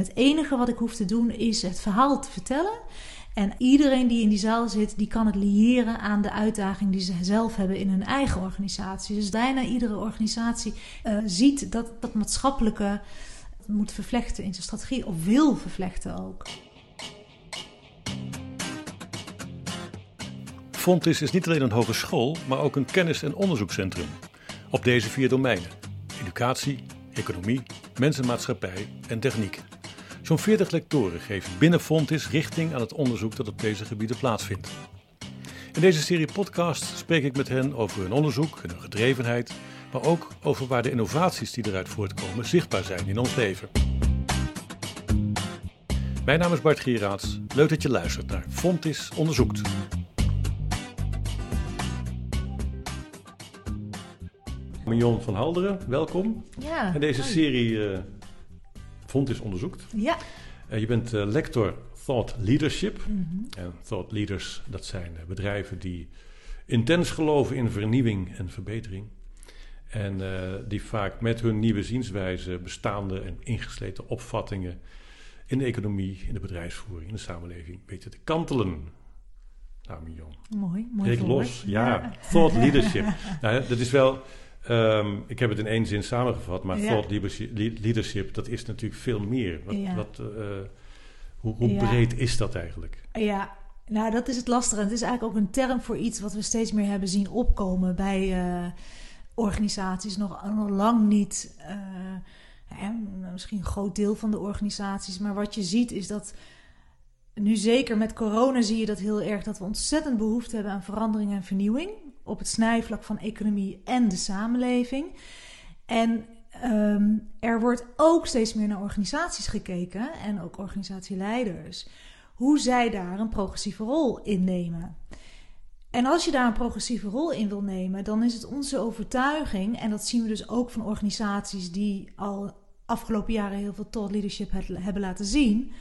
het enige wat ik hoef te doen is het verhaal te vertellen. En iedereen die in die zaal zit, die kan het liëren aan de uitdaging die ze zelf hebben in hun eigen organisatie. Dus bijna iedere organisatie uh, ziet dat dat maatschappelijke moet vervlechten in zijn strategie of wil vervlechten ook. Fontis is niet alleen een hogeschool, maar ook een kennis- en onderzoekscentrum. Op deze vier domeinen: educatie, economie, mensenmaatschappij en techniek. Zo'n 40 lectoren geven binnen Fontis richting aan het onderzoek dat op deze gebieden plaatsvindt. In deze serie podcast spreek ik met hen over hun onderzoek en hun gedrevenheid, maar ook over waar de innovaties die eruit voortkomen zichtbaar zijn in ons leven. Mijn naam is Bart Gieraats. Leuk dat je luistert naar Fontis Onderzoekt. Mion van Halderen, welkom. Ja. In deze serie uh, Fontis Onderzoekt. Ja. Uh, je bent uh, lector Thought Leadership. Mhm. En Thought Leaders, dat zijn bedrijven die intens geloven in vernieuwing en verbetering. En die vaak met hun nieuwe zienswijze bestaande en ingesleten opvattingen in de economie, in de bedrijfsvoering, in de samenleving weten te kantelen. Nou, Mion. Mooi, mooi. Breek los, ja. ja. Thought leadership. nou, dat is wel. Um, ik heb het in één zin samengevat, maar ja. thought leadership, dat is natuurlijk veel meer. Wat, Ja. wat, uh, hoe hoe Ja. breed is dat eigenlijk? Ja, nou dat is het lastige. Het is eigenlijk ook een term voor iets wat we steeds meer hebben zien opkomen bij eh, organisaties. Nog, lang niet, eh, hè, misschien een groot deel van de organisaties. Maar wat je ziet is dat nu zeker met corona zie je dat heel erg. Dat we ontzettend behoefte hebben aan verandering en vernieuwing. Op het snijvlak van economie en de samenleving. En ehm, er wordt ook steeds meer naar organisaties gekeken. En ook organisatieleiders hoe zij daar een progressieve rol in nemen. En als je daar een progressieve rol in wil nemen, dan is het onze overtuiging, en dat zien we dus ook van organisaties die al afgelopen jaren heel veel thought leadership hebben laten zien.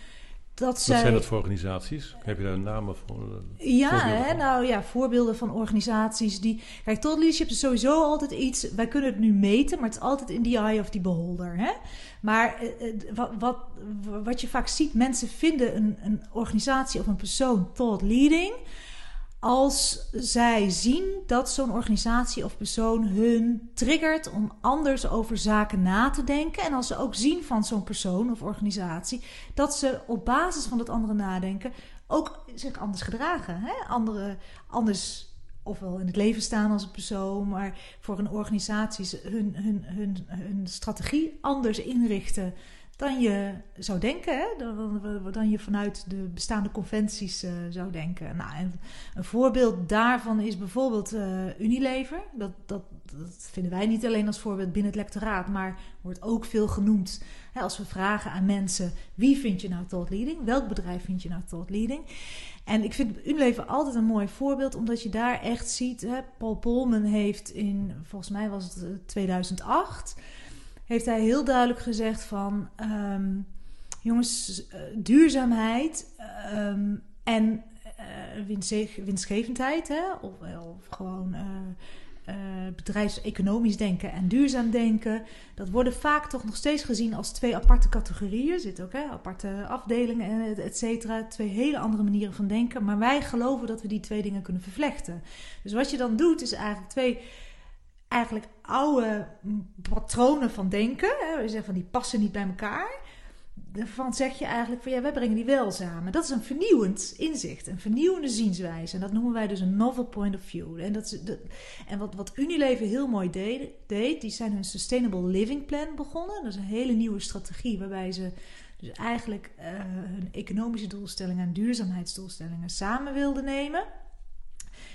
Dat Wat zij, zijn dat voor organisaties? Heb je daar een naam voor? eh, ja, hè, nou ja, voorbeelden van organisaties die. Kijk, thought leadership is sowieso altijd iets. Wij kunnen het nu meten, maar het is altijd in the eye of the beholder. Hè? Maar eh, eh, wat, wat, wat je vaak ziet, mensen vinden een, een organisatie of een persoon thought leading. Als zij zien dat zo'n organisatie of persoon hun triggert om anders over zaken na te denken. En als ze ook zien van zo'n persoon of organisatie dat ze op basis van dat andere nadenken ook zich anders gedragen. Hè? Andere, anders ofwel in het leven staan als een persoon, maar voor een organisatie hun, hun, hun, hun strategie anders inrichten dan je zou denken, hè? Dan, dan je vanuit de bestaande conventies eh, zou denken. Nou, en een voorbeeld daarvan is bijvoorbeeld eh, Unilever. Dat, dat, dat vinden wij niet alleen als voorbeeld binnen het lectoraat, maar wordt ook veel genoemd. Hè, als we vragen aan mensen, wie vind je nou thought leading? Welk bedrijf vind je nou thought leading? En ik vind Unilever altijd een mooi voorbeeld, omdat je daar echt ziet... Hè, Paul Polman heeft in, volgens mij was het eh, 2008... heeft hij heel duidelijk gezegd van... ehm, jongens, eh, duurzaamheid ehm, en eh, winstge- winstgevendheid... Hè, of, of gewoon... eh, eh, bedrijfseconomisch denken en duurzaam denken. Dat worden vaak toch nog steeds gezien als twee aparte categorieën. Zitten ook hè, aparte afdelingen, en et- et cetera. Twee hele andere manieren van denken. Maar wij geloven dat we die twee dingen kunnen vervlechten. Dus wat je dan doet, is eigenlijk twee eigenlijk oude patronen van denken. Hè. We van die passen niet bij elkaar. Daarvan zeg je eigenlijk van ja, wij brengen die wel samen. Dat is een vernieuwend inzicht, een vernieuwende zienswijze. En dat noemen wij dus een novel point of view. En, dat is en wat, wat Unilever heel mooi deed, deed, die zijn hun Sustainable Living Plan begonnen. Dat is een hele nieuwe strategie waarbij ze dus eigenlijk eh, hun economische doelstellingen en duurzaamheidsdoelstellingen samen wilden nemen.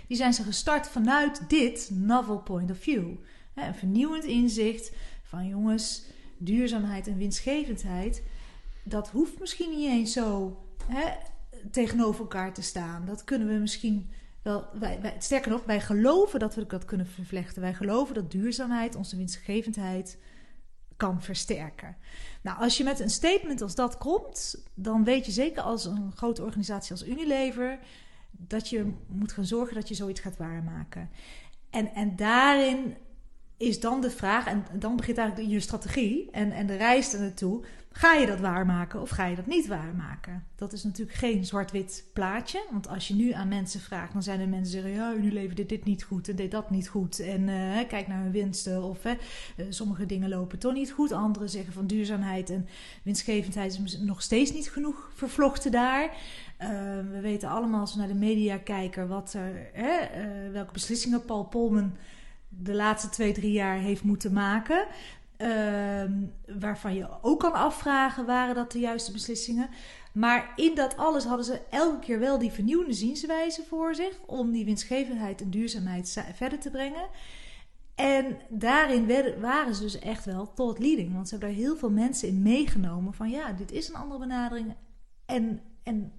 Die zijn ze gestart vanuit dit novel point of view. Een vernieuwend inzicht van jongens, duurzaamheid en winstgevendheid dat hoeft misschien niet eens zo hè, tegenover elkaar te staan. Dat kunnen we misschien wel. Wij, wij, sterker nog, wij geloven dat we dat kunnen vervlechten. Wij geloven dat duurzaamheid onze winstgevendheid kan versterken. Nou, als je met een statement als dat komt, dan weet je zeker als een grote organisatie als Unilever dat je moet gaan zorgen dat je zoiets gaat waarmaken. En, en daarin is dan de vraag, en dan begint eigenlijk je strategie en, en de reis er naartoe. Ga je dat waarmaken of ga je dat niet waarmaken? Dat is natuurlijk geen zwart-wit plaatje. Want als je nu aan mensen vraagt, dan zijn er mensen die zeggen: Ja, Unilever deed dit niet goed en deed dat niet goed. En uh, kijk naar hun winsten. Of uh, sommige dingen lopen toch niet goed. Anderen zeggen van duurzaamheid en winstgevendheid is nog steeds niet genoeg vervlochten daar. Uh, we weten allemaal als we naar de media kijken wat er, welke beslissingen Paul Polman de laatste twee, drie jaar heeft moeten maken. Ehm, waarvan je ook kan afvragen, waren dat de juiste beslissingen? Maar in dat alles hadden ze elke keer wel die vernieuwende zienswijze voor zich om die winstgevendheid en duurzaamheid verder te brengen. En daarin waren ze dus echt wel tot leading. Want ze hebben daar heel veel mensen in meegenomen van ja, dit is een andere benadering. En, en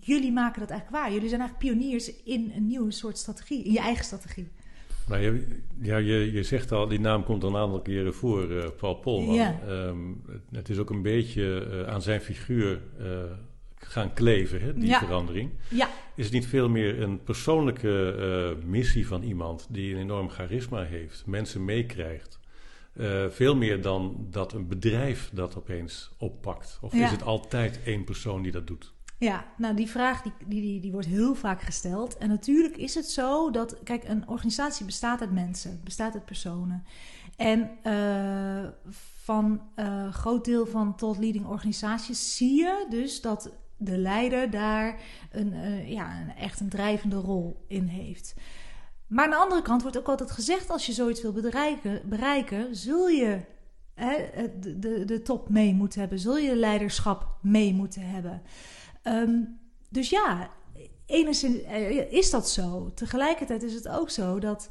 jullie maken dat eigenlijk waar. Jullie zijn eigenlijk pioniers in een nieuwe soort strategie, in je eigen strategie. Nou, je, ja, je, je zegt al, die naam komt een aantal keren voor, uh, Paul Polman. Ja. Ehm, het is ook een beetje uh, aan zijn figuur uh, gaan kleven, hè, die ja. verandering. Ja. Is het niet veel meer een persoonlijke missie van iemand die een enorm charisma heeft, mensen meekrijgt? veel meer dan dat een bedrijf dat opeens oppakt? Of is het altijd één persoon die dat doet? Ja, nou die vraag die, die, die, wordt heel vaak gesteld. En natuurlijk is het zo dat, kijk, een organisatie bestaat uit mensen, bestaat uit personen. En uh, van uh, groot deel van tot leading organisaties zie je dus dat de leider daar een, uh, ja, een, echt een drijvende rol in heeft. Maar aan de andere kant wordt ook altijd gezegd: als je zoiets wil bereiken, bereiken zul je hè, de, de, de top mee moeten hebben, zul je leiderschap mee moeten hebben. Um, dus ja, enigszins eh, is dat zo. Tegelijkertijd is het ook zo dat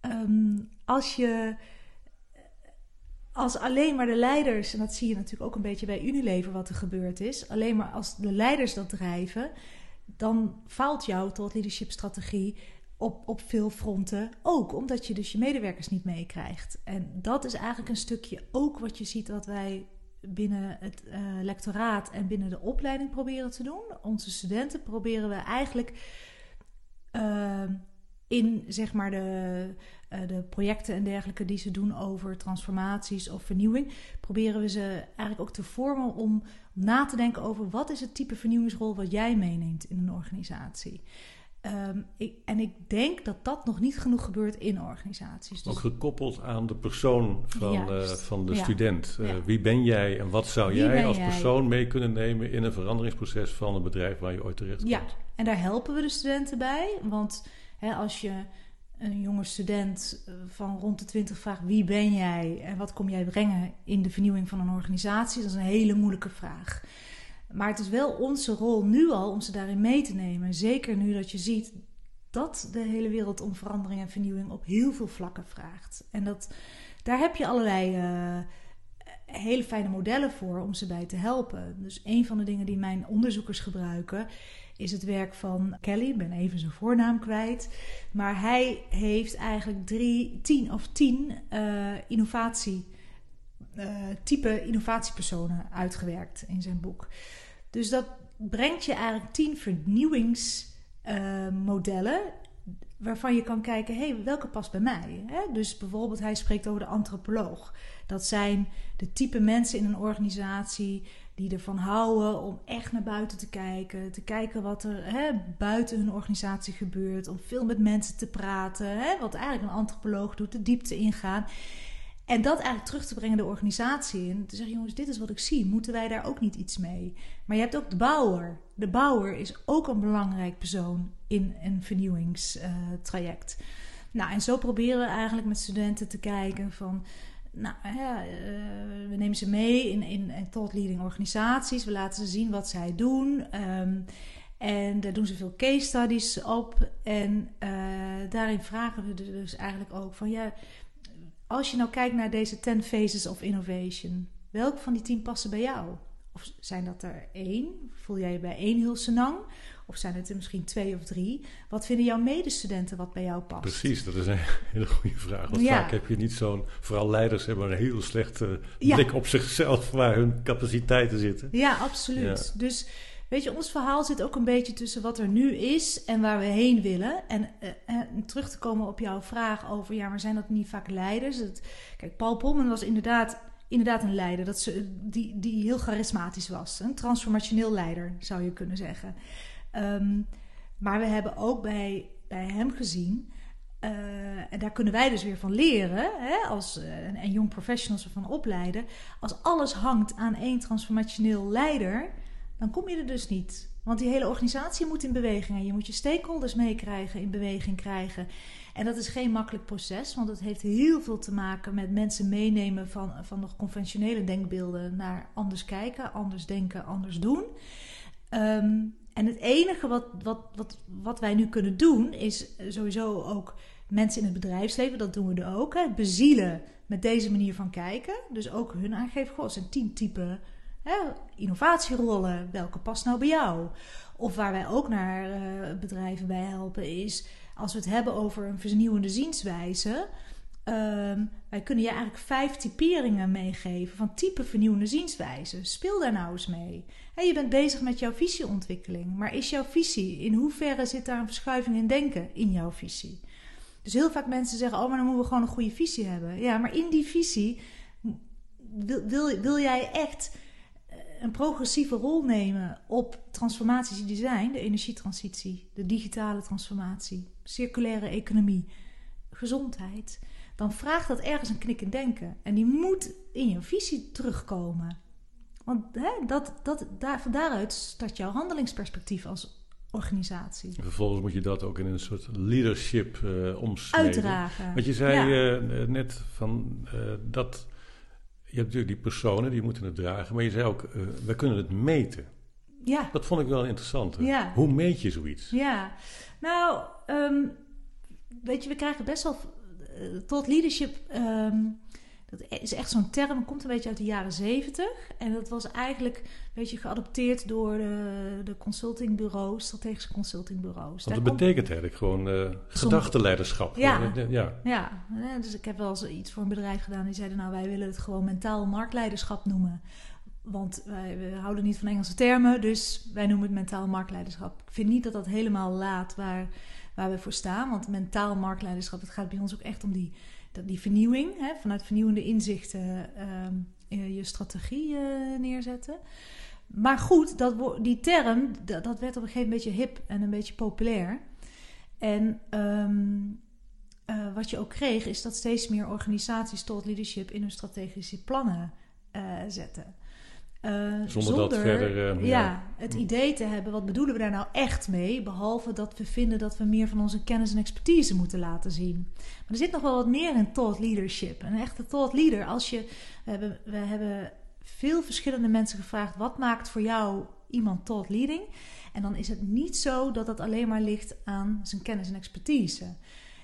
um, als je als alleen maar de leiders, en dat zie je natuurlijk ook een beetje bij Unilever wat er gebeurd is, alleen maar als de leiders dat drijven, dan faalt jouw tot leadership strategie op, op veel fronten ook, omdat je dus je medewerkers niet meekrijgt. En dat is eigenlijk een stukje ook wat je ziet wat wij binnen het uh, lectoraat en binnen de opleiding proberen te doen. Onze studenten proberen we eigenlijk uh, in zeg maar de, uh, de projecten en dergelijke die ze doen over transformaties of vernieuwing, proberen we ze eigenlijk ook te vormen om na te denken over wat is het type vernieuwingsrol wat jij meeneemt in een organisatie. Um, ik, en ik denk dat dat nog niet genoeg gebeurt in organisaties. Dus... Ook gekoppeld aan de persoon van, uh, van de ja. student. Uh, ja. Wie ben jij en wat zou wie jij als jij? persoon mee kunnen nemen in een veranderingsproces van een bedrijf waar je ooit terecht komt? Ja, en daar helpen we de studenten bij. Want hè, als je een jonge student eh, van rond de 20 vraagt: wie ben jij en wat kom jij brengen in de vernieuwing van een organisatie, dat is een hele moeilijke vraag. Maar het is wel onze rol nu al om ze daarin mee te nemen. Zeker nu dat je ziet dat de hele wereld om verandering en vernieuwing op heel veel vlakken vraagt. En dat, daar heb je allerlei uh, hele fijne modellen voor om ze bij te helpen. Dus een van de dingen die mijn onderzoekers gebruiken is het werk van Kelly. Ik ben even zijn voornaam kwijt. Maar hij heeft eigenlijk drie, tien of tien uh, innovatie. Uh, type innovatiepersonen uitgewerkt in zijn boek. Dus dat brengt je eigenlijk tien vernieuwingsmodellen. Waarvan je kan kijken, hé, hey, welke past bij mij? Hè? Dus bijvoorbeeld, hij spreekt over de antropoloog. Dat zijn de type mensen in een organisatie die ervan houden om echt naar buiten te kijken. Te kijken wat er hè, buiten hun organisatie gebeurt. Om veel met mensen te praten. Hè? Wat eigenlijk een antropoloog doet, de diepte ingaan. En dat eigenlijk terug te brengen de organisatie in. Te zeggen, jongens, dit is wat ik zie. Moeten wij daar ook niet iets mee? Maar je hebt ook de bouwer. De bouwer is ook een belangrijk persoon in een vernieuwingstraject. Nou, en zo proberen we eigenlijk met studenten te kijken van... Nou, ja, uh, we nemen ze mee in, in, in thought leading organisaties. We laten ze zien wat zij doen. Um, en daar doen ze veel case studies op. En uh, daarin vragen we dus eigenlijk ook van... ja als je nou kijkt naar deze 10 phases of innovation, welke van die 10 passen bij jou? Of zijn dat er één? Voel jij je bij één heel senang? Of zijn het er misschien twee of drie? Wat vinden jouw medestudenten wat bij jou past? Precies, dat is een hele goede vraag. Want ja. vaak heb je niet zo'n... Vooral leiders hebben een heel slechte blik ja. op zichzelf... waar hun capaciteiten zitten. Ja, absoluut. Ja. Dus Weet je, ons verhaal zit ook een beetje tussen wat er nu is en waar we heen willen. En, uh, terug te komen op jouw vraag over, ja, maar zijn dat niet vaak leiders? Kijk, Paul Polman was inderdaad inderdaad een leider dat ze, die, die heel charismatisch was. Een transformationeel leider, zou je kunnen zeggen. Ehm, maar we hebben ook bij, bij hem gezien... eh, en daar kunnen wij dus weer van leren, hè, als, eh, en, en jong professionals ervan opleiden. Als alles hangt aan één transformationeel leider, dan kom je er dus niet. Want die hele organisatie moet in beweging en je moet je stakeholders meekrijgen, in beweging krijgen. En dat is geen makkelijk proces, want het heeft heel veel te maken met mensen meenemen van, van nog conventionele denkbeelden naar anders kijken, anders denken, anders doen. Ehm, en het enige wat, wat, wat, wat wij nu kunnen doen, is sowieso ook mensen in het bedrijfsleven, dat doen we er ook, hè, bezielen met deze manier van kijken. Dus ook hun aangeven, goh, het zijn tien typen innovatierollen, welke past nou bij jou? Of waar wij ook naar uh, bedrijven bij helpen, is als we het hebben over een vernieuwende zienswijze. Um, wij kunnen je eigenlijk vijf typeringen meegeven van type vernieuwende zienswijze. Speel daar nou eens mee. Je bent bezig met jouw visieontwikkeling, maar is jouw visie, in hoeverre zit daar een verschuiving in denken in jouw visie? Dus heel vaak mensen zeggen, oh, maar dan moeten we gewoon een goede visie hebben. Ja, maar in die visie wil, wil, wil jij echt een progressieve rol nemen op transformaties die zijn, de energietransitie, de digitale transformatie, circulaire economie, gezondheid, dan vraagt dat ergens een knik in denken. En die moet in je visie terugkomen. Want hè, dat, dat, daar, van daaruit start jouw handelingsperspectief als organisatie. En vervolgens moet je dat ook in een soort leadership uh, omsnijden. Uitdragen. Want je zei ja. uh, net van uh, dat je hebt natuurlijk die personen die moeten het dragen, maar je zei ook, uh, we kunnen het meten. Ja. Dat vond ik wel interessant. Ja. Hoe meet je zoiets? Ja, nou, um, weet je, we krijgen best wel uh, tot leadership. Um, dat is echt zo'n term, komt een beetje uit de jaren zeventig. En dat was eigenlijk een beetje geadopteerd door de, de consultingbureaus, strategische consultingbureaus. Want dat betekent eigenlijk gewoon uh, gedachtenleiderschap. Ja. ja. ja, dus ik heb wel eens iets voor een bedrijf gedaan. Die zeiden, nou wij willen het gewoon mentaal marktleiderschap noemen. Want wij we houden niet van Engelse termen, dus wij noemen het mentaal marktleiderschap. Ik vind niet dat dat helemaal laat waar, waar we voor staan. Want mentaal marktleiderschap, het gaat bij ons ook echt om die dat die vernieuwing, hè, vanuit vernieuwende inzichten uh, je strategie uh, neerzetten. Maar goed, dat, die term, dat, werd op een gegeven moment een beetje hip en een beetje populair. En um, uh, wat je ook kreeg, is dat steeds meer organisaties tot leadership in hun strategische plannen zetten. Uh, zonder, zonder, dat verder. Uh, ja, ja, het idee te hebben, wat bedoelen we daar nou echt mee? Behalve dat we vinden dat we meer van onze kennis en expertise moeten laten zien. Maar er zit nog wel wat meer in thought leadership. Een echte thought leader, als je. We hebben, we hebben veel verschillende mensen gevraagd: wat maakt voor jou iemand thought leading? En dan is het niet zo dat dat alleen maar ligt aan zijn kennis en expertise.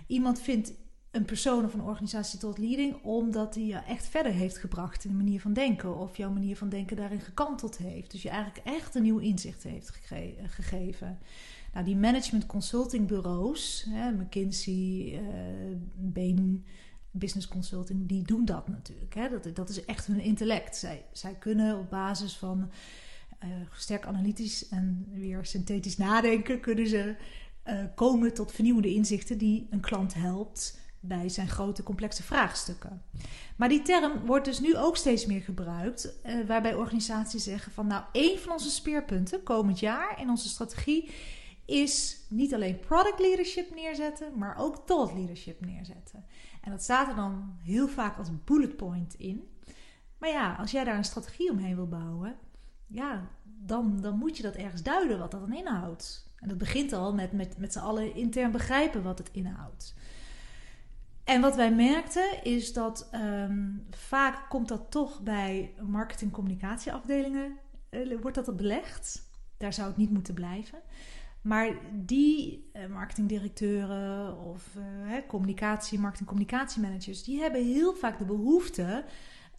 Iemand vindt een persoon of een organisatie tot leading, omdat die je echt verder heeft gebracht in de manier van denken, of jouw manier van denken daarin gekanteld heeft. Dus je eigenlijk echt een nieuw inzicht heeft gege gegeven. Nou, die management consulting bureaus, hè, McKinsey, uh, Bain, Business Consulting, die doen dat natuurlijk. Hè. Dat, dat is echt hun intellect. Zij, zij kunnen op basis van uh, sterk analytisch en weer synthetisch nadenken, kunnen ze uh, komen tot vernieuwende inzichten die een klant helpt bij zijn grote complexe vraagstukken. Maar die term wordt dus nu ook steeds meer gebruikt, uh, waarbij organisaties zeggen van nou, één van onze speerpunten komend jaar in onze strategie is niet alleen product leadership neerzetten, maar ook thought leadership neerzetten. En dat staat er dan heel vaak als bullet point in. Maar ja, als jij daar een strategie omheen wil bouwen, ja, dan, dan moet je dat ergens duiden wat dat dan inhoudt. En dat begint al met, met, met z'n allen intern begrijpen wat het inhoudt. En wat wij merkten is dat um, vaak komt dat toch bij marketing-communicatieafdelingen, uh, wordt dat belegd. Daar zou het niet moeten blijven. Maar die uh, marketingdirecteuren of uh, communicatie, marketing-communicatiemanagers, die hebben heel vaak de behoefte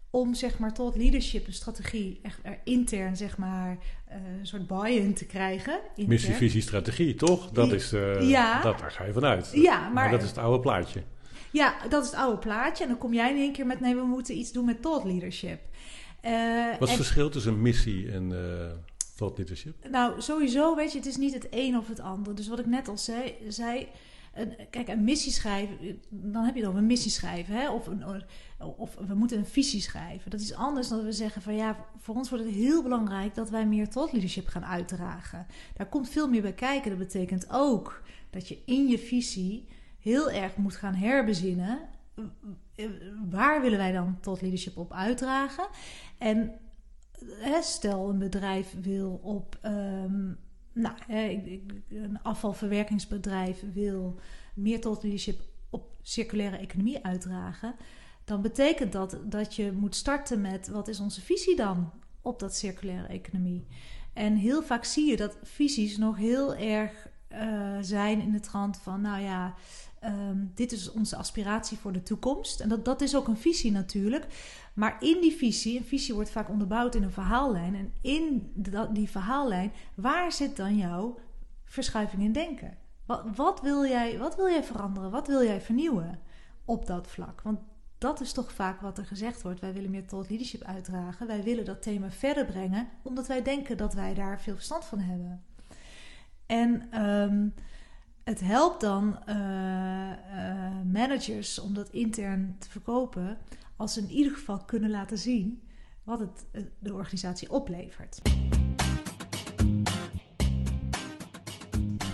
om zeg maar tot leadership een strategie echt er intern zeg maar een soort buy-in te krijgen. Missie, visie, strategie, toch? Dat is, ja, dat, daar ga je vanuit. Ja, maar, maar dat is het oude plaatje. Ja, dat is het oude plaatje. En dan kom jij in één keer met: nee, we moeten iets doen met thought leadership. Uh, Wat is het verschil tussen missie en uh, thought leadership? Nou, sowieso, weet je, het is niet het een of het ander. Dus wat ik net al zei, zei een, kijk, een missie schrijven, dan heb je dan een missie schrijven. Hè? Of, een, of we moeten een visie schrijven. Dat is anders dan we zeggen van ja, voor ons wordt het heel belangrijk dat wij meer thought leadership gaan uitdragen. Daar komt veel meer bij kijken. Dat betekent ook dat je in je visie heel erg moet gaan herbezinnen. Waar willen wij dan thought leadership op uitdragen? En stel een bedrijf wil op. Um, nou, een afvalverwerkingsbedrijf wil meer thought leadership op circulaire economie uitdragen. Dan betekent dat dat je moet starten met wat is onze visie dan op dat circulaire economie. En heel vaak zie je dat visies nog heel erg uh, zijn in de trant van, nou ja, um, dit is onze aspiratie voor de toekomst. En dat, dat is ook een visie natuurlijk. Maar in die visie, een visie wordt vaak onderbouwd in een verhaallijn. En in die verhaallijn, waar zit dan jouw verschuiving in denken? Wat, wat, wil jij, wat wil jij veranderen? Wat wil jij vernieuwen op dat vlak? Want dat is toch vaak wat er gezegd wordt. Wij willen meer thought leadership uitdragen. Wij willen dat thema verder brengen, omdat wij denken dat wij daar veel verstand van hebben. En um, het helpt dan uh, uh, managers om dat intern te verkopen, als ze in ieder geval kunnen laten zien wat het eh, de organisatie oplevert.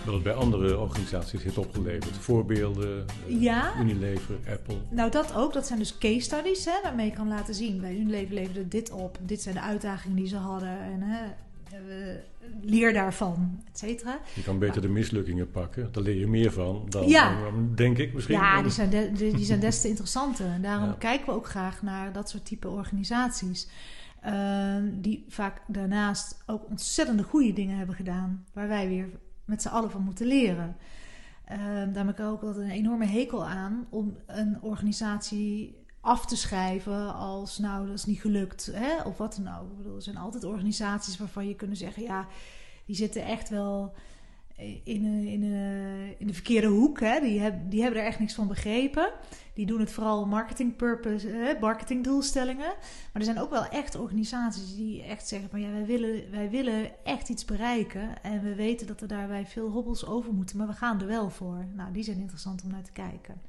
Wat het bij andere organisaties heeft opgeleverd. Voorbeelden, ja. Unilever, Apple. Nou, dat ook. Dat zijn dus case studies, hè, waarmee je kan laten zien. Bij Unilever leverde dit op. Dit zijn de uitdagingen die ze hadden. En hè, leer daarvan, et cetera. Je kan beter de mislukkingen pakken. Daar leer je meer van dan, ja. denk ik misschien. Ja, die zijn, die zijn des te interessanter. En daarom kijken we ook graag naar dat soort type organisaties. Ehm, die vaak daarnaast ook ontzettende goede dingen hebben gedaan. Waar wij weer met z'n allen van moeten leren. Uh, daar heb ik ook altijd een enorme hekel aan om een organisatie af te schrijven als nou dat is niet gelukt hè? of wat dan ook. Er zijn altijd organisaties waarvan je kunnen zeggen ja die zitten echt wel in, in, een, de verkeerde hoek. Hè? Die, heb, die hebben er echt niks van begrepen. Die doen het vooral marketing purpose, hè? marketing doelstellingen. Maar er zijn ook wel echt organisaties die echt zeggen van ja, wij willen, wij willen echt iets bereiken. En we weten dat er daarbij veel hobbels over moeten, maar we gaan er wel voor. Nou, die zijn interessant om naar te kijken.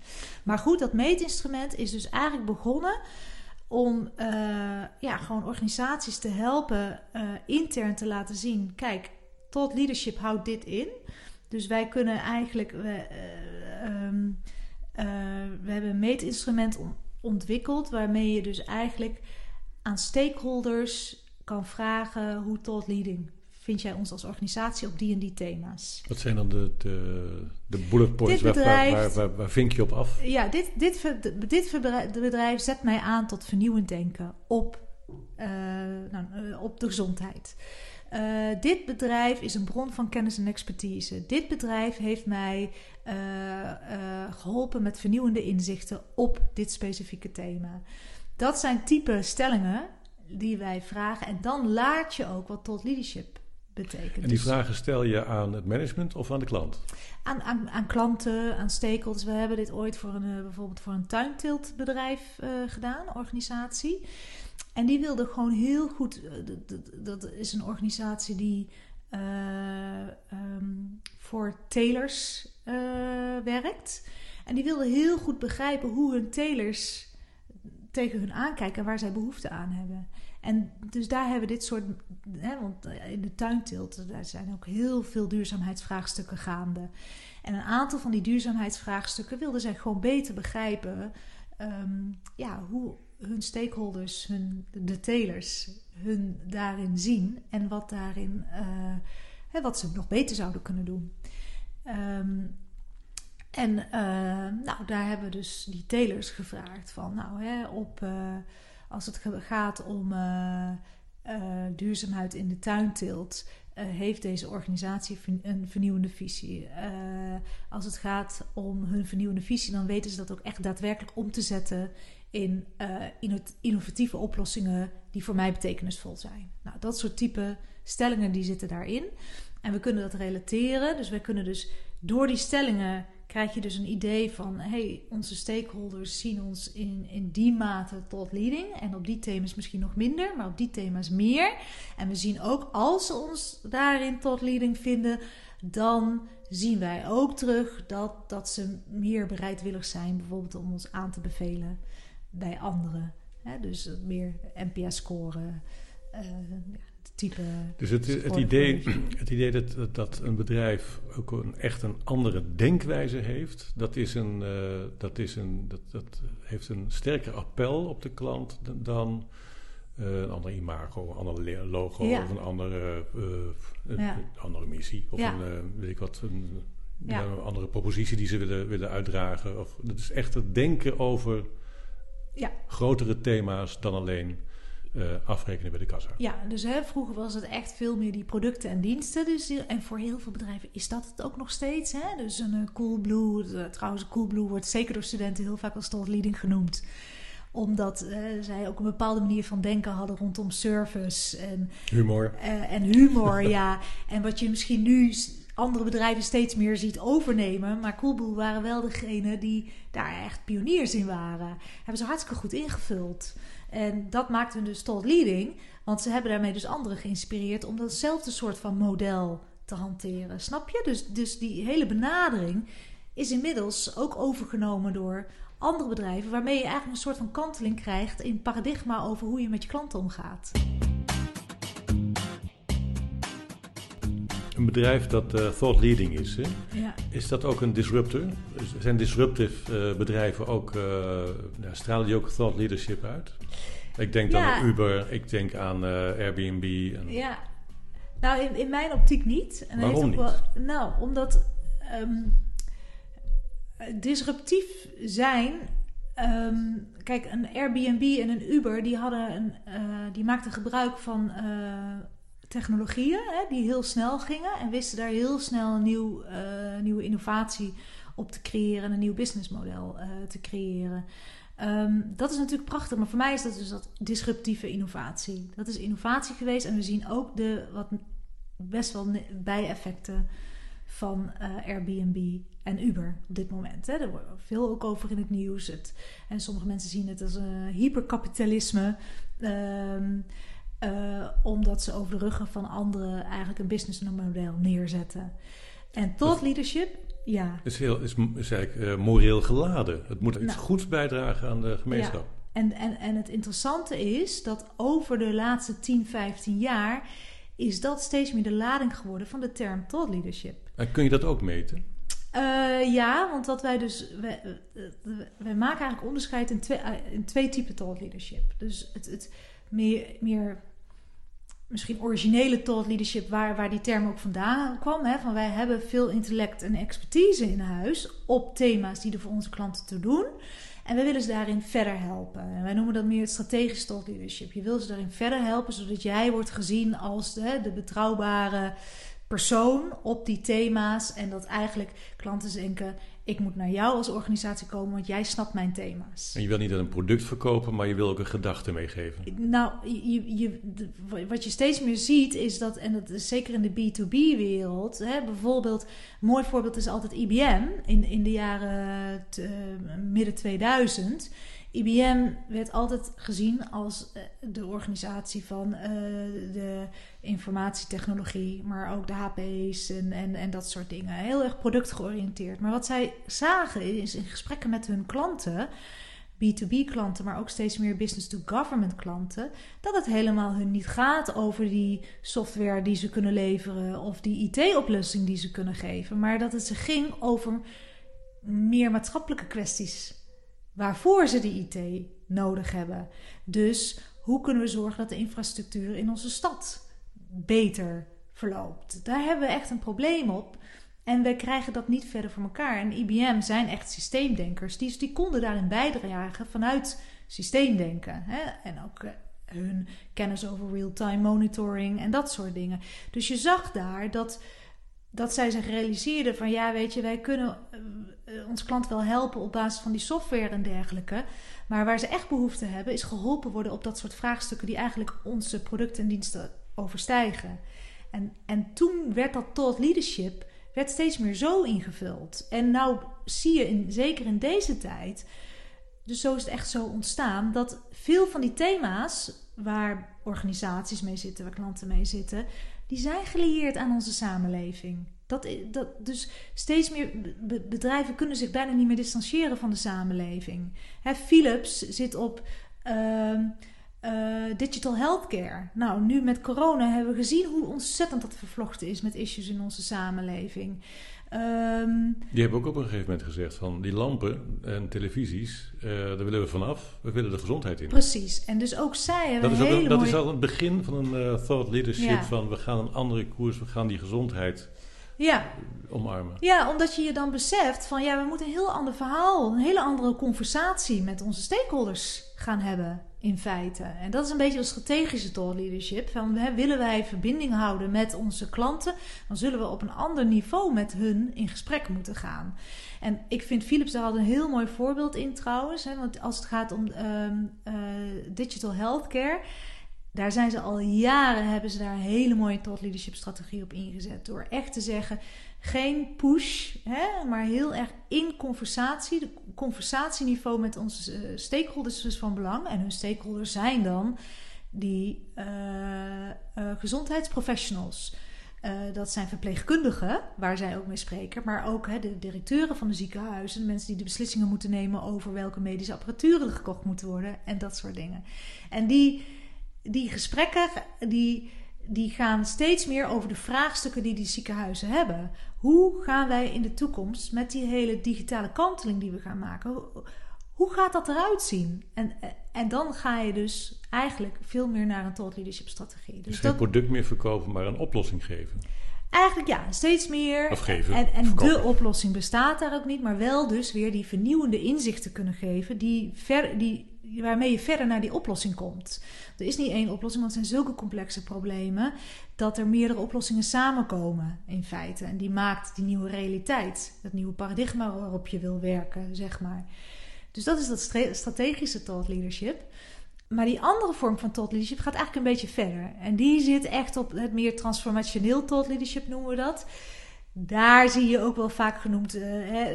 Maar goed, dat meetinstrument is dus eigenlijk begonnen om uh, ja, gewoon organisaties te helpen uh, intern te laten zien: kijk, tot leadership houdt dit in. Dus wij kunnen eigenlijk. We, uh, um, uh, we hebben een meetinstrument ontwikkeld. waarmee je dus eigenlijk aan stakeholders kan vragen hoe tot leading vind jij ons als organisatie op die en die thema's. Wat zijn dan de, de, de bullet points? Bedrijf, waar, waar, waar, vink je op af? Ja, dit, dit, dit bedrijf zet mij aan tot vernieuwend denken op, uh, nou, op de gezondheid. Uh, dit bedrijf is een bron van kennis en expertise. Dit bedrijf heeft mij uh, uh, geholpen met vernieuwende inzichten op dit specifieke thema. Dat zijn type stellingen die wij vragen. En dan laat je ook wat tot leadership betekent. En die dus vragen stel je aan het management of aan de klant? Aan, aan, aan klanten, aan stakeholders. We hebben dit ooit voor een, bijvoorbeeld voor een tuintiltbedrijf gedaan, organisatie. En die wilde gewoon heel goed. Eh, dat is een organisatie die uh, um, voor telers uh, werkt. En die wilde heel goed begrijpen hoe hun telers tegen hun aankijken en waar zij behoefte aan hebben. En dus daar hebben we dit soort. Hè, want in de tuintilt daar zijn ook heel veel duurzaamheidsvraagstukken gaande. En een aantal van die duurzaamheidsvraagstukken wilden zij gewoon beter begrijpen. Um, ja, hoe, hun stakeholders, hun, de telers, hun daarin zien en wat daarin, uh, hè, wat ze nog beter zouden kunnen doen. Um, en uh, nou, daar hebben we dus die telers gevraagd van, nou, hè, op, uh, als het gaat om duurzaamheid in de tuinteelt, heeft deze organisatie een vernieuwende visie. als het gaat om hun vernieuwende visie, dan weten ze dat ook echt daadwerkelijk om te zetten in uh, innovatieve oplossingen die voor mij betekenisvol zijn. Nou, dat soort type stellingen die zitten daarin. En we kunnen dat relateren. Dus we kunnen dus door die stellingen krijg je dus een idee van... hey, onze stakeholders zien ons in, in die mate tot leading. En op die thema's misschien nog minder, maar op die thema's meer. En we zien ook, als ze ons daarin tot leading vinden... dan zien wij ook terug dat, dat ze meer bereidwillig zijn, bijvoorbeeld om ons aan te bevelen bij anderen. Hè? Dus meer NPS-scoren, uh, type. Dus het, het, idee, het idee dat, dat een bedrijf ook een, echt een andere denkwijze heeft, dat, is een, uh, dat, is een, dat, dat heeft een sterker appel op de klant dan. Uh, een ander imago, een ander logo ja. of een andere, uh, ja. een andere missie of ja. een, weet ik wat, een, een, andere propositie die ze willen, willen uitdragen. Of, dat is echt het denken over grotere thema's dan alleen uh, afrekenen bij de kassa. Ja, dus hè, vroeger was het echt veel meer die producten en diensten. Dus, en voor heel veel bedrijven is dat het ook nog steeds. Hè? Dus een uh, Coolblue, uh, trouwens Coolblue wordt zeker door studenten heel vaak als thought leading genoemd omdat zij ook een bepaalde manier van denken hadden rondom service en humor. en humor, ja. En wat je misschien nu andere bedrijven steeds meer ziet overnemen. Maar Coolblue waren wel degene die daar echt pioniers in waren. Hebben ze hartstikke goed ingevuld. En dat maakt hun dus tot leading. Want ze hebben daarmee dus anderen geïnspireerd om datzelfde soort van model te hanteren. Snap je? Dus, dus die hele benadering is inmiddels ook overgenomen door andere bedrijven. Waarmee je eigenlijk een soort van kanteling krijgt in paradigma over hoe je met je klanten omgaat. Een bedrijf dat uh, thought leading is, hè? Ja. is dat ook een disruptor? Zijn disruptive uh, bedrijven ook, uh, stralen die ook thought leadership uit? Ik denk dan aan Uber, ik denk aan Airbnb. En... Ja, nou in, in mijn optiek niet. En Waarom niet? Wel, nou, omdat um, disruptief zijn Um, kijk, een Airbnb en een Uber, die, hadden een, uh, die maakten gebruik van uh, technologieën hè, die heel snel gingen en wisten daar heel snel een nieuw, uh, nieuwe innovatie op te creëren, een nieuw businessmodel uh, te creëren. Um, dat is natuurlijk prachtig, maar voor mij is dat dus dat disruptieve innovatie. Dat is innovatie geweest en we zien ook de wat best wel bijeffecten van uh, Airbnb en Uber op dit moment. Hè. Er wordt veel ook over in het nieuws. Het, en sommige mensen zien het als een hyperkapitalisme. Um, uh, omdat ze over de ruggen van anderen eigenlijk een businessmodel neerzetten. En thought leadership, ja. Is, heel, is, is eigenlijk uh, moreel geladen. Het moet iets nou, goeds bijdragen aan de gemeenschap. Ja. En, en, en het interessante is dat over de laatste 10, 15 jaar is dat steeds meer de lading geworden van de term thought leadership. En kun je dat ook meten? Uh, ja, want wat wij dus. Wij, wij maken eigenlijk onderscheid in twee, in twee typen thought leadership. Dus het, het meer, meer misschien originele thought leadership, waar, waar die term ook vandaan kwam. Hè, van wij hebben veel intellect en expertise in huis op thema's die er voor onze klanten te doen. En wij willen ze daarin verder helpen. En wij noemen dat meer strategisch thought leadership. Je wil ze daarin verder helpen, zodat jij wordt gezien als de, de betrouwbare persoon op die thema's. En dat eigenlijk klanten denken: ik moet naar jou als organisatie komen, want jij snapt mijn thema's. En je wil niet een product verkopen, maar je wil ook een gedachte meegeven. Nou, je, je, wat je steeds meer ziet is dat, en dat is zeker in de B2B-wereld, bijvoorbeeld, een mooi voorbeeld is altijd IBM in, in de jaren midden 2000 IBM werd altijd gezien als eh, de organisatie van uh, de informatietechnologie, maar ook de HP's en, en, en dat soort dingen. Heel erg productgeoriënteerd. Maar wat zij zagen is in gesprekken met hun klanten, B2B-klanten, maar ook steeds meer business-to-government klanten, dat het helemaal hun niet gaat over die software die ze kunnen leveren of die IT-oplossing die ze kunnen geven, maar dat het ze ging over meer maatschappelijke kwesties waarvoor ze die IT nodig hebben. Dus hoe kunnen we zorgen dat de infrastructuur in onze stad beter verloopt? Daar hebben we echt een probleem op. En we krijgen dat niet verder voor elkaar. En IBM zijn echt systeemdenkers. Die, die konden daarin bijdragen vanuit systeemdenken. Hè? En ook eh, hun kennis over real-time monitoring en dat soort dingen. Dus je zag daar dat dat zij zich realiseerden van ja, weet je, wij kunnen uh, ons klant wel helpen op basis van die software en dergelijke. Maar waar ze echt behoefte hebben, is geholpen worden op dat soort vraagstukken die eigenlijk onze producten en diensten overstijgen. En, en toen werd dat thought leadership werd steeds meer zo ingevuld. En nou zie je, in, zeker in deze tijd, dus zo is het echt zo ontstaan, dat veel van die thema's waar organisaties mee zitten, waar klanten mee zitten, die zijn gelieerd aan onze samenleving. Dat, dat, dus steeds meer bedrijven kunnen zich bijna niet meer distancieren van de samenleving. Philips zit op uh, uh, digital healthcare. Nou, nu met corona hebben we gezien hoe ontzettend dat vervlochten is met issues in onze samenleving. Um, die hebben ook op een gegeven moment gezegd van die lampen en televisies, uh, daar willen we vanaf. We willen de gezondheid in. Precies. En dus ook zij hebben dat is, ook, dat is al het begin van een uh, thought leadership van we gaan een andere koers, we gaan die gezondheid ja. omarmen. Ja, omdat je je dan beseft van ja, we moeten een heel ander verhaal, een hele andere conversatie met onze stakeholders gaan hebben in feite. En dat is een beetje een strategische thought leadership. Van, willen wij verbinding houden met onze klanten, dan zullen we op een ander niveau met hun in gesprek moeten gaan. En ik vind Philips daar al een heel mooi voorbeeld in trouwens. Hè, want als het gaat om uh, digital healthcare daar zijn ze al jaren, hebben ze daar een hele mooie thought leadership strategie op ingezet. Door echt te zeggen, geen push, hè, maar heel erg in conversatie. De conversatieniveau met onze uh, stakeholders is van belang. En hun stakeholders zijn dan die uh, uh, gezondheidsprofessionals. dat zijn verpleegkundigen, waar zij ook mee spreken, maar ook hè, de directeuren van de ziekenhuizen, de mensen die de beslissingen moeten nemen over welke medische apparatuur er gekocht moet worden en dat soort dingen. En die, die gesprekken die, die gaan steeds meer over de vraagstukken die die ziekenhuizen hebben. Hoe gaan wij in de toekomst met die hele digitale kanteling die we gaan maken, hoe, gaat dat eruit zien? En, en dan ga je dus eigenlijk veel meer naar een thought leadership strategie. Dus, dus geen product meer verkopen, maar een oplossing geven. Eigenlijk ja, steeds meer. Afgeven, en en de oplossing bestaat daar ook niet, maar wel dus weer die vernieuwende inzichten kunnen geven, die, ver, die, waarmee je verder naar die oplossing komt. Er is niet één oplossing, want het zijn zulke complexe problemen dat er meerdere oplossingen samenkomen in feite. En die maakt die nieuwe realiteit, dat nieuwe paradigma waarop je wil werken, zeg maar. Dus dat is dat strategische thought leadership. Maar die andere vorm van thought leadership gaat eigenlijk een beetje verder. En die zit echt op het meer transformationeel thought leadership, noemen we dat. Daar zie je ook wel vaak genoemd uh,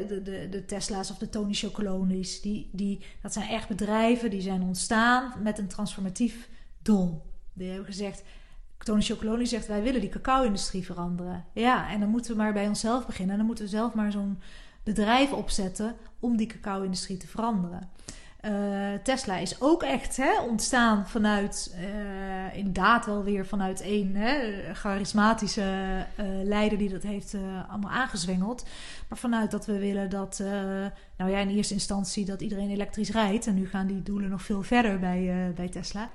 de, de, de, Tesla's of de Tony Chocolonis. Die, die, dat zijn echt bedrijven die zijn ontstaan met een transformatief doel. Die hebben gezegd, Tony Chocoloni zegt, wij willen die cacao-industrie veranderen. Ja, en dan moeten we maar bij onszelf beginnen. En dan moeten we zelf maar zo'n bedrijf opzetten om die cacao-industrie te veranderen. Uh, Tesla is ook echt hè, ontstaan vanuit, uh, inderdaad wel weer vanuit één hè, charismatische uh, leider die dat heeft allemaal aangezwengeld. Maar vanuit dat we willen dat, nou ja, in eerste instantie dat iedereen elektrisch rijdt. En nu gaan die doelen nog veel verder bij, bij Tesla.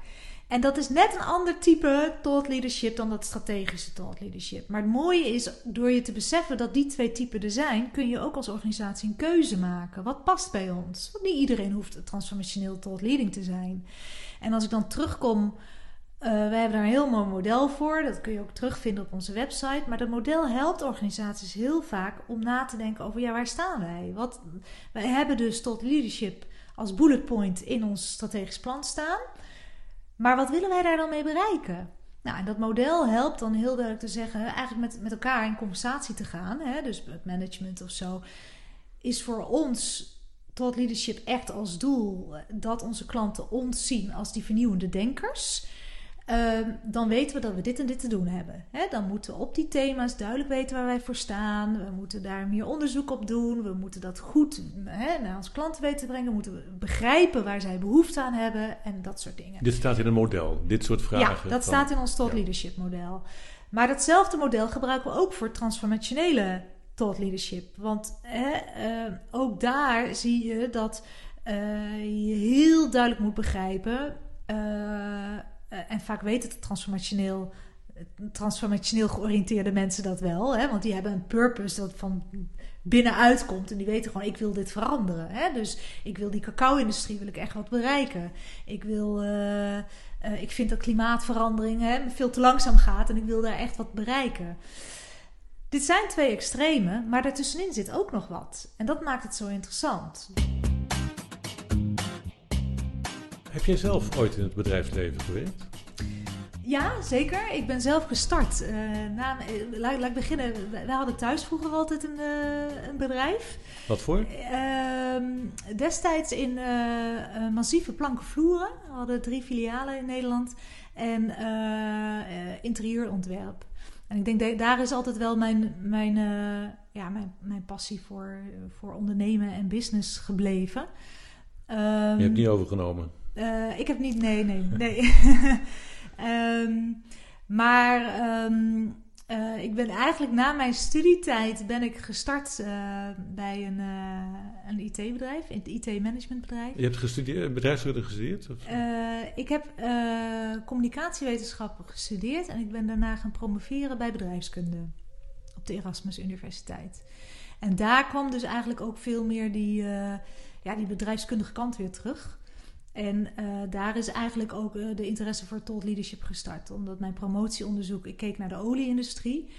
En dat is net een ander type thought leadership dan dat strategische thought leadership. Maar het mooie is, door je te beseffen dat die twee typen er zijn, kun je ook als organisatie een keuze maken. Wat past bij ons? Want niet iedereen hoeft transformationeel thought leading te zijn. En als ik dan terugkom, uh, wij hebben daar een heel mooi model voor. Dat kun je ook terugvinden op onze website. Maar dat model helpt organisaties heel vaak om na te denken over, ja, waar staan wij? Wat, wij hebben dus thought leadership als bullet point in ons strategisch plan staan. Maar wat willen wij daar dan mee bereiken? Nou, en dat model helpt dan heel duidelijk te zeggen, eigenlijk met, met elkaar in conversatie te gaan, hè, dus het management of zo, is voor ons tot leadership echt als doel dat onze klanten ons zien als die vernieuwende denkers. Ehm, dan weten we dat we dit en dit te doen hebben. dan moeten we op die thema's duidelijk weten waar wij voor staan. We moeten daar meer onderzoek op doen. We moeten dat goed naar onze klanten weten te brengen. We moeten begrijpen waar zij behoefte aan hebben en dat soort dingen. Dit staat in een model, dit soort vragen. Ja, dat staat in ons thought leadership model. Maar datzelfde model gebruiken we ook voor transformationele thought leadership. Want eh, ook daar zie je dat uh, je heel duidelijk moet begrijpen. Uh, en vaak weten het transformationeel, transformationeel georiënteerde mensen dat wel. Hè? Want die hebben een purpose dat van binnenuit komt. En die weten gewoon, ik wil dit veranderen. Hè? Dus ik wil die cacao-industrie, wil ik echt wat bereiken. Ik wil... Uh, ik vind dat klimaatverandering hè, veel te langzaam gaat en ik wil daar echt wat bereiken. Dit zijn twee extremen, maar daartussenin zit ook nog wat. En dat maakt het zo interessant. Heb jij zelf ooit in het bedrijfsleven gewerkt? Ja, zeker. Ik ben zelf gestart. Uh, na, uh, laat, laat, ik beginnen. We hadden thuis vroeger altijd een, uh, een bedrijf. Wat voor? Ehm, destijds in massieve planken vloeren. We hadden drie filialen in Nederland. En interieurontwerp. En ik denk, dat daar is altijd wel mijn, mijn, eh, ja, mijn, mijn passie voor, voor ondernemen en business gebleven. Um, Je hebt niet overgenomen? Uh, ik heb niet, nee, nee, nee. um, maar um, uh, ik ben eigenlijk na mijn studietijd ben ik gestart uh, bij een, een IT-bedrijf, een IT-managementbedrijf. Je hebt gestudeerd, bedrijfskunde gestudeerd? Of? ik heb communicatiewetenschappen gestudeerd en ik ben daarna gaan promoveren bij bedrijfskunde op de Erasmus Universiteit. En daar kwam dus eigenlijk ook veel meer die, ja, die bedrijfskundige kant weer terug. En uh, daar is eigenlijk ook uh, de interesse voor thought leadership gestart. Omdat mijn promotieonderzoek, ik keek naar de olieindustrie.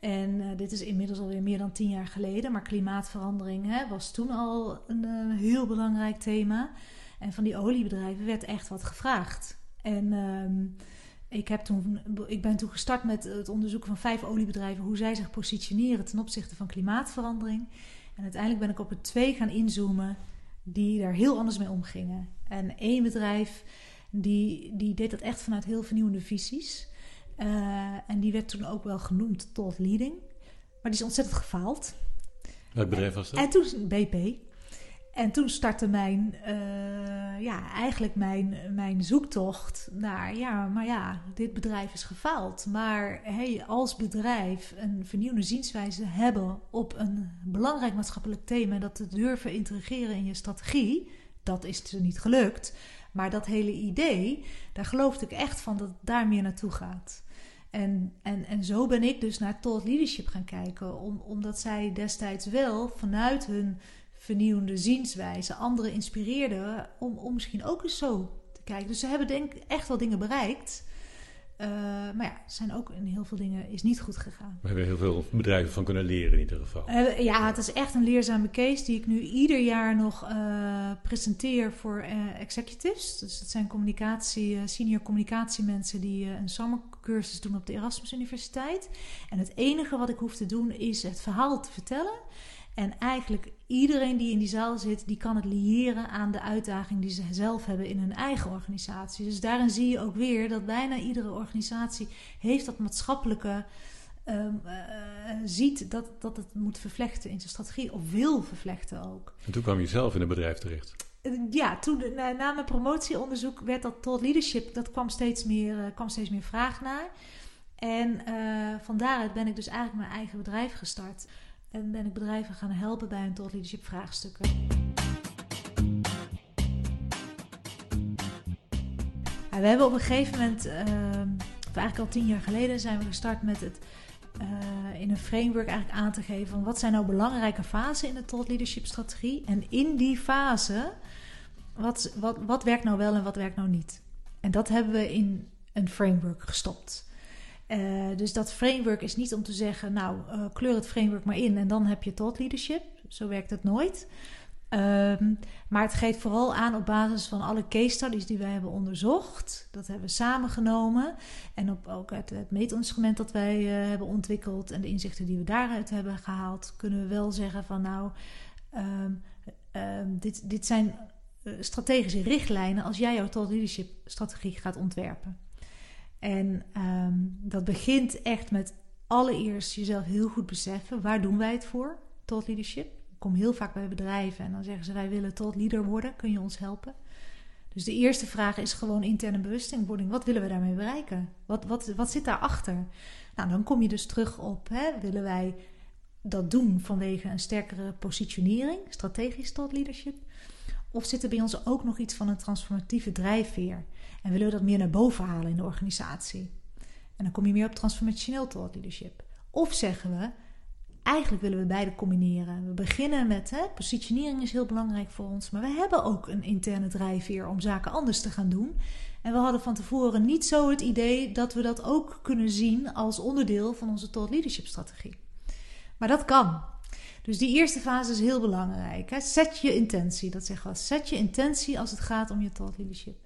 En uh, dit is inmiddels alweer meer dan tien jaar geleden. Maar klimaatverandering hè, was toen al een heel belangrijk thema. En van die oliebedrijven werd echt wat gevraagd. En um, ik, heb toen, ik ben toen gestart met het onderzoeken van vijf oliebedrijven. Hoe zij zich positioneren ten opzichte van klimaatverandering. En uiteindelijk ben ik op het twee gaan inzoomen die daar heel anders mee omgingen. En één bedrijf die, die deed dat echt vanuit heel vernieuwende visies. Uh, en die werd toen ook wel genoemd tot leading. Maar die is ontzettend gefaald. Welk bedrijf was dat? En toen BP. En toen startte mijn, uh, ja, eigenlijk mijn, mijn zoektocht naar, ja, maar ja, dit bedrijf is gefaald. Maar hey, als bedrijf een vernieuwende zienswijze hebben op een belangrijk maatschappelijk thema, dat te durven integreren in je strategie, dat is dus niet gelukt. Maar dat hele idee, daar geloofde ik echt van dat het daar meer naartoe gaat. En, en, en zo ben ik dus naar thought leadership gaan kijken, om, omdat zij destijds wel vanuit hun vernieuwende zienswijze anderen inspireerden om, om misschien ook eens zo te kijken. Dus ze hebben denk ik echt wel dingen bereikt. Uh, maar ja, zijn ook in heel veel dingen is niet goed gegaan. We hebben heel veel bedrijven van kunnen leren in ieder geval. Uh, ja, het is echt een leerzame case die ik nu ieder jaar nog uh, presenteer voor executives. Dus dat zijn communicatie, senior communicatiemensen die een zomercursus doen op de Erasmus Universiteit. En het enige wat ik hoef te doen is het verhaal te vertellen. En eigenlijk iedereen die in die zaal zit, die kan het liëren aan de uitdaging die ze zelf hebben in hun eigen organisatie. Dus daarin zie je ook weer dat bijna iedere organisatie heeft dat maatschappelijke. Um, uh, ziet dat, dat het moet vervlechten in zijn strategie of wil vervlechten ook. En toen kwam je zelf in een bedrijf terecht. Ja, toen, na, na mijn promotieonderzoek werd dat tot leadership, dat kwam steeds meer, uh, kwam steeds meer vraag naar. En van daaruit ben ik dus eigenlijk mijn eigen bedrijf gestart. En ben ik bedrijven gaan helpen bij hun thought leadership vraagstukken. We hebben op een gegeven moment, uh, of eigenlijk al tien jaar geleden, zijn we gestart met het uh, in een framework eigenlijk aan te geven van wat zijn nou belangrijke fasen in de thought leadership strategie. En in die fase, wat, wat, wat werkt nou wel en wat werkt nou niet. En dat hebben we in een framework gestopt. Uh, dus dat framework is niet om te zeggen, nou, uh, kleur het framework maar in en dan heb je thought leadership. Zo werkt het nooit. Um, maar het geeft vooral aan op basis van alle case studies die wij hebben onderzocht. Dat hebben we samengenomen. En op ook het, het meetinstrument dat wij uh, hebben ontwikkeld en de inzichten die we daaruit hebben gehaald, kunnen we wel zeggen van nou, um, um, dit, dit zijn strategische richtlijnen als jij jouw thought leadership strategie gaat ontwerpen. En um, dat begint echt met allereerst jezelf heel goed beseffen. Waar doen wij het voor? Thought leadership. Ik kom heel vaak bij bedrijven en dan zeggen ze wij willen thought leader worden. Kun je ons helpen? Dus de eerste vraag is gewoon interne bewustwording. Wat willen we daarmee bereiken? Wat, wat, wat zit daarachter? Nou, dan kom je dus terug op, hè, willen wij dat doen vanwege een sterkere positionering, strategisch thought leadership? Of zit er bij ons ook nog iets van een transformatieve drijfveer? En willen we dat meer naar boven halen in de organisatie? En dan kom je meer op transformationeel thought leadership. Of zeggen we, eigenlijk willen we beide combineren. We beginnen met, hè, positionering is heel belangrijk voor ons, maar we hebben ook een interne drijfveer om zaken anders te gaan doen. En we hadden van tevoren niet zo het idee dat we dat ook kunnen zien als onderdeel van onze thought leadership strategie. Maar dat kan. Dus die eerste fase is heel belangrijk. Hè. Zet je intentie, dat zeggen we. Zet je intentie als het gaat om je thought leadership.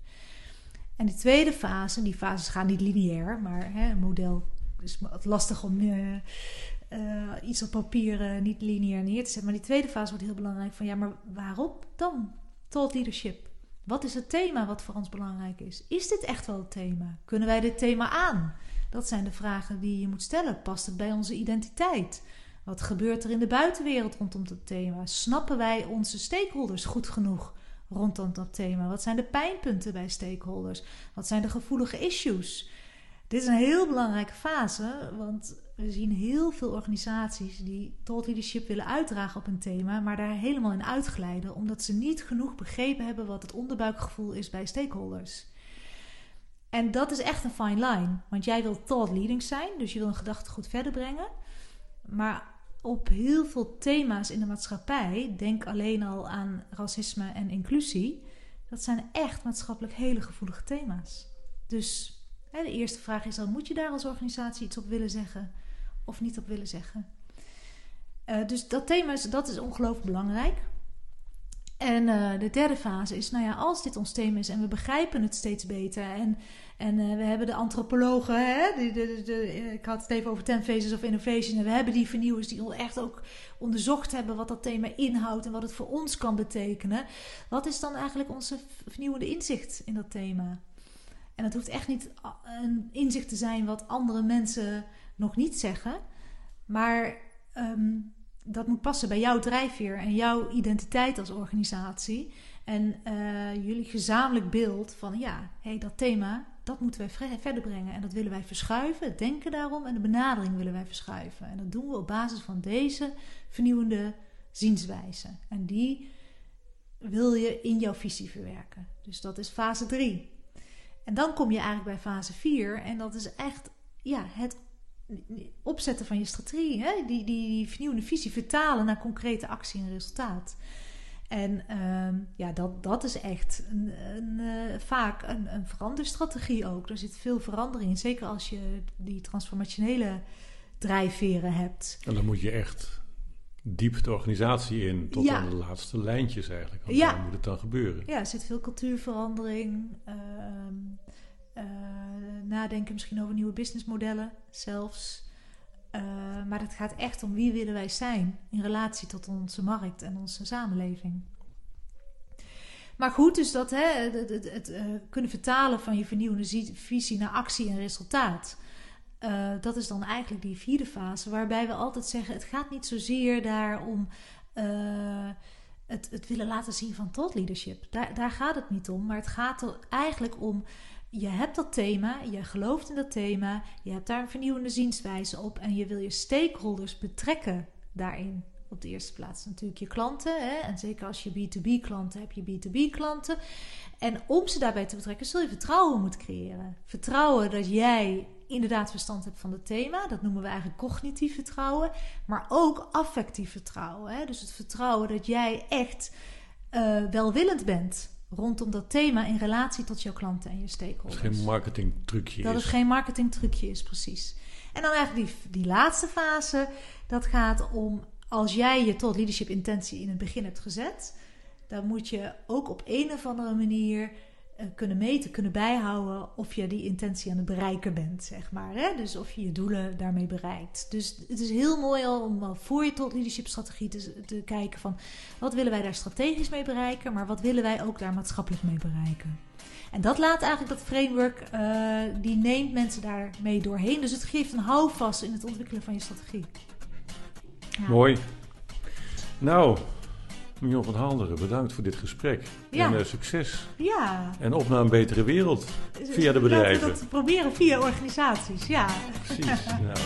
En de tweede fase, die fases gaan niet lineair, maar hè, een model is lastig om uh, uh, iets op papier uh, niet lineair neer te zetten. Maar die tweede fase wordt heel belangrijk van ja, maar waarop dan? Thought leadership. Wat is het thema wat voor ons belangrijk is? Is dit echt wel het thema? Kunnen wij dit thema aan? Dat zijn de vragen die je moet stellen. Past het bij onze identiteit? Wat gebeurt er in de buitenwereld rondom dat thema? Snappen wij onze stakeholders goed genoeg rondom dat thema? Wat zijn de pijnpunten bij stakeholders? Wat zijn de gevoelige issues? Dit is een heel belangrijke fase, want we zien heel veel organisaties die thought leadership willen uitdragen op een thema, maar daar helemaal in uitglijden, omdat ze niet genoeg begrepen hebben wat het onderbuikgevoel is bij stakeholders. En dat is echt een fine line, want jij wil thought leading zijn, dus je wil een gedachte goed verder brengen. Maar op heel veel thema's in de maatschappij, denk alleen al aan racisme en inclusie, dat zijn echt maatschappelijk hele gevoelige thema's. Dus hè, de eerste vraag is dan: moet je daar als organisatie iets op willen zeggen of niet op willen zeggen? Uh, dus dat thema is, dat is ongelooflijk belangrijk. En uh, de derde fase is, nou ja, als dit ons thema is en we begrijpen het steeds beter en en uh, we hebben de antropologen, hè, de, de, ik had het even over Ten Phases of Innovation. En we hebben die vernieuwers die echt ook onderzocht hebben wat dat thema inhoudt en wat het voor ons kan betekenen. Wat is dan eigenlijk onze vernieuwende inzicht in dat thema? En dat hoeft echt niet een inzicht te zijn wat andere mensen nog niet zeggen. Maar um, dat moet passen bij jouw drijfveer en jouw identiteit als organisatie. En uh, jullie gezamenlijk beeld van ja, hey, dat thema, dat moeten wij verder brengen. En dat willen wij verschuiven, het denken daarom en de benadering willen wij verschuiven. En dat doen we op basis van deze vernieuwende zienswijze. En die wil je in jouw visie verwerken. Dus dat is fase 3. En dan kom je eigenlijk bij fase 4 en dat is echt ja, het opzetten van je strategie. Hè? Die, die, die vernieuwende visie vertalen naar concrete actie en resultaat. En uh, ja, dat, dat is echt een, een, uh, vaak een, een veranderstrategie ook. Er zit veel verandering in. Zeker als je die transformationele drijfveren hebt. En dan moet je echt diep de organisatie in, tot ja. aan de laatste lijntjes eigenlijk. Want ja. moet het dan gebeuren. Ja, er zit veel cultuurverandering. Uh, nadenken misschien over nieuwe businessmodellen zelfs. Uh, maar het gaat echt om wie willen wij zijn in relatie tot onze markt en onze samenleving. Maar goed, dus dat hè, het, uh, kunnen vertalen van je vernieuwende visie naar actie en resultaat. Dat is dan eigenlijk die vierde fase, waarbij we altijd zeggen: het gaat niet zozeer daar om het, het, willen laten zien van thought leadership. Daar, daar gaat het niet om, maar het gaat er eigenlijk om je hebt dat thema, je gelooft in dat thema, je hebt daar een vernieuwende zienswijze op en je wil je stakeholders betrekken daarin. Op de eerste plaats natuurlijk je klanten. Hè? En zeker als je B2B klanten hebt, je B2B klanten. En om ze daarbij te betrekken, zul je vertrouwen moeten creëren. Vertrouwen dat jij inderdaad verstand hebt van het thema. Dat noemen we eigenlijk cognitief vertrouwen. Maar ook affectief vertrouwen. Hè? Dus het vertrouwen dat jij echt uh, welwillend bent rondom dat thema in relatie tot jouw klanten en je stakeholders. Dat het geen marketingtrucje dat is. Dat het geen marketingtrucje is, precies. En dan eigenlijk die, die laatste fase, dat gaat om als jij je tot leadership intentie in het begin hebt gezet, dan moet je ook op een of andere manier kunnen meten, kunnen bijhouden of je die intentie aan het bereiken bent, zeg maar. Hè? Dus of je je doelen daarmee bereikt. Dus het is heel mooi om voor je tot leadership strategie te, te kijken van wat willen wij daar strategisch mee bereiken, maar wat willen wij ook daar maatschappelijk mee bereiken. En dat laat eigenlijk dat framework, uh, die neemt mensen daarmee doorheen. Dus het geeft een houvast in het ontwikkelen van je strategie. Ja. Mooi. Nou, Mion van Halderen, bedankt voor dit gesprek. Ja. En uh, succes. Ja. En op naar een betere wereld via de bedrijven. Laten we dat proberen via organisaties, ja. Precies. nou.